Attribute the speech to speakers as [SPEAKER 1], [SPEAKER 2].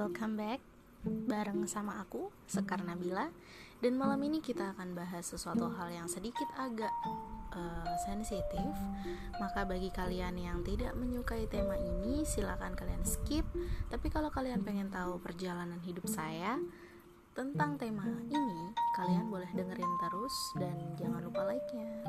[SPEAKER 1] Welcome back, bareng sama aku, Sekar Nabila. Dan malam ini kita akan bahas sesuatu hal yang sedikit agak uh, sensitif. Maka bagi kalian yang tidak menyukai tema ini, silakan kalian skip. Tapi kalau kalian pengen tahu perjalanan hidup saya tentang tema ini, kalian boleh dengerin terus dan jangan lupa like-nya.